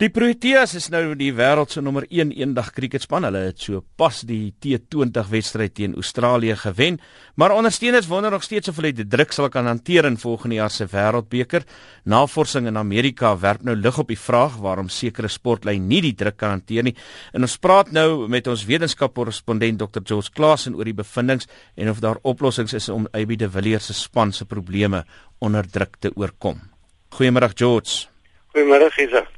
Die Proteas is nou die wêreld se nommer 1 eendag kriketspan. Hulle het so pas die T20 wedstryd teen Australië gewen, maar ondersteuners wonder nog steeds of hulle die druk sal kan hanteer in volgende jaar se Wêreldbeker. Navorsing in Amerika werp nou lig op die vraag waarom sekere sportlyn nie die druk kan hanteer nie. En ons praat nou met ons wetenskapkorrespondent Dr. George Klaas oor die bevindinge en of daar oplossings is om AB de Villiers se span se probleme onder druk te oorkom. Goeiemôre George. Goeiemôre Isak.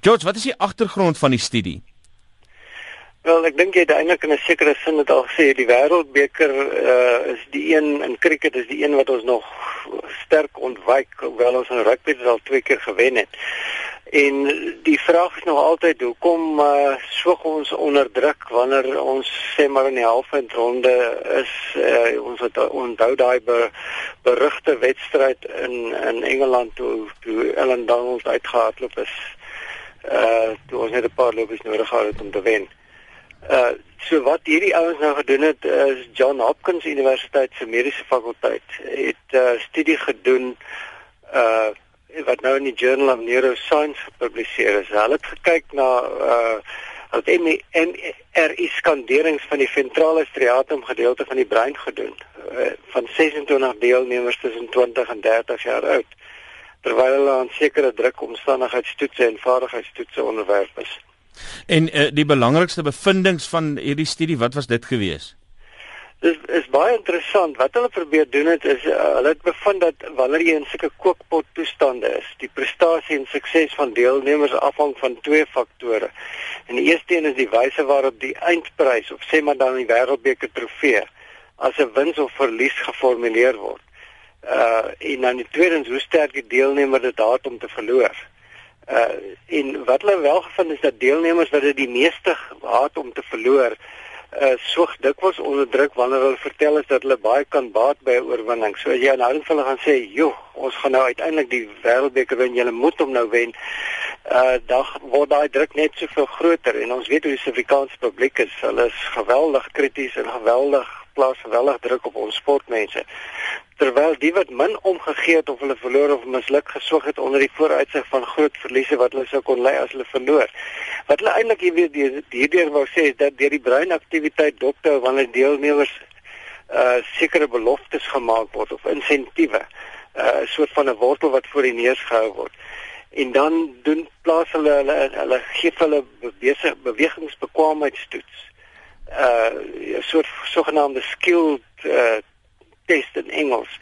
George, wat is die agtergrond van die studie? Wel, ek dink jy het eintlik in 'n sekere sin dit al gesê, die Wêreldbeker uh, is die een in cricket is die een wat ons nog sterk ontwyk, hoewel ons in rugby dit al twee keer gewen het. En die vraag is nog altyd hoekom uh, swig ons onder druk wanneer ons sê maar in die halfeindronde is uh, ons het onthou daai be, berugte wedstryd in in Engeland toe toe Ellen Donald uitgehardloop is uh toe ons net 'n paar lopies nodig gehad het om te wen. Uh so wat hierdie ouens nou gedoen het is John Hopkins Universiteit se mediese fakulteit het 'n uh, studie gedoen uh wat nou in die Journal of Neuroscience gepubliseer is. Hulle het gekyk na uh wat MRI skanderings van die ventrale striatum gedeelte van die brein gedoen uh, van 26 deelnemers tussen 20 en 30 jaar oud terwyl hulle aan sekere drukomstandigheidstoetse en vaardigheidstoetse onderwerp is. En uh, die belangrikste bevindinge van hierdie studie, wat was dit gewees? Dit is, is baie interessant. Wat hulle probeer doen het is uh, hulle het bevind dat wanneer jy in sulke kookpot toestande is, die prestasie en sukses van deelnemers afhang van twee faktore. En die eerste een is die wyse waarop die eindprys of sê maar dan die wêreldbeker trofee as 'n wins of verlies geformuleer word uh en dan die tweedens hoe sterk die deelnemer dit haat om te verloor. Uh en wat hulle wel gevind is dat deelnemers wat dit die meeste haat om te verloor, uh soog dikwels onder druk wanneer hulle vertel is dat hulle baie kan baat by 'n oorwinning. So as jy nou vir hulle gaan sê, "Joe, ons gaan nou uiteindelik die wêreldbeker wen, jy moet hom nou wen." Uh dan word daai druk net soveel groter en ons weet hoe die Suid-Afrikaanse publiek is. Hulle is geweldig krities en geweldig plaas geweldig druk op ons sportmense terwyl die wat min omgegee het of hulle verloor of misluk geswig het onder die vooruitsig van groot verliese wat hulle sou kon ly as hulle verloor. Wat hulle eintlik hier weer hierdeur wou sê is dat deur die breinaktiwiteit dopte wanneer deelnemers uh sekere beloftes gemaak word of insentiewe, uh 'n soort van 'n wortel wat voor die neus gehou word. En dan doen plaas hulle hulle hulle gee hulle bewese bewegingsbekwaamheidstoets. Uh 'n soort sogenaamde skilled uh test in Engels.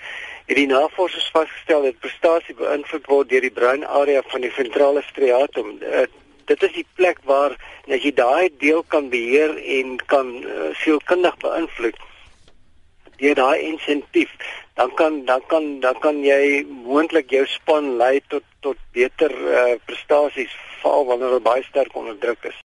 Hierdie navorsers vasgestel dat prestasie beïnvloed word deur die breinarea van die ventrale striatum. Uh, dit is die plek waar as jy daai deel kan beheer en kan uh, sielkundig beïnvloed deur daai insentief, dan kan dan kan dan kan jy moontlik jou span lei tot tot beter uh, prestasies val wanneer hulle baie sterk onder druk is.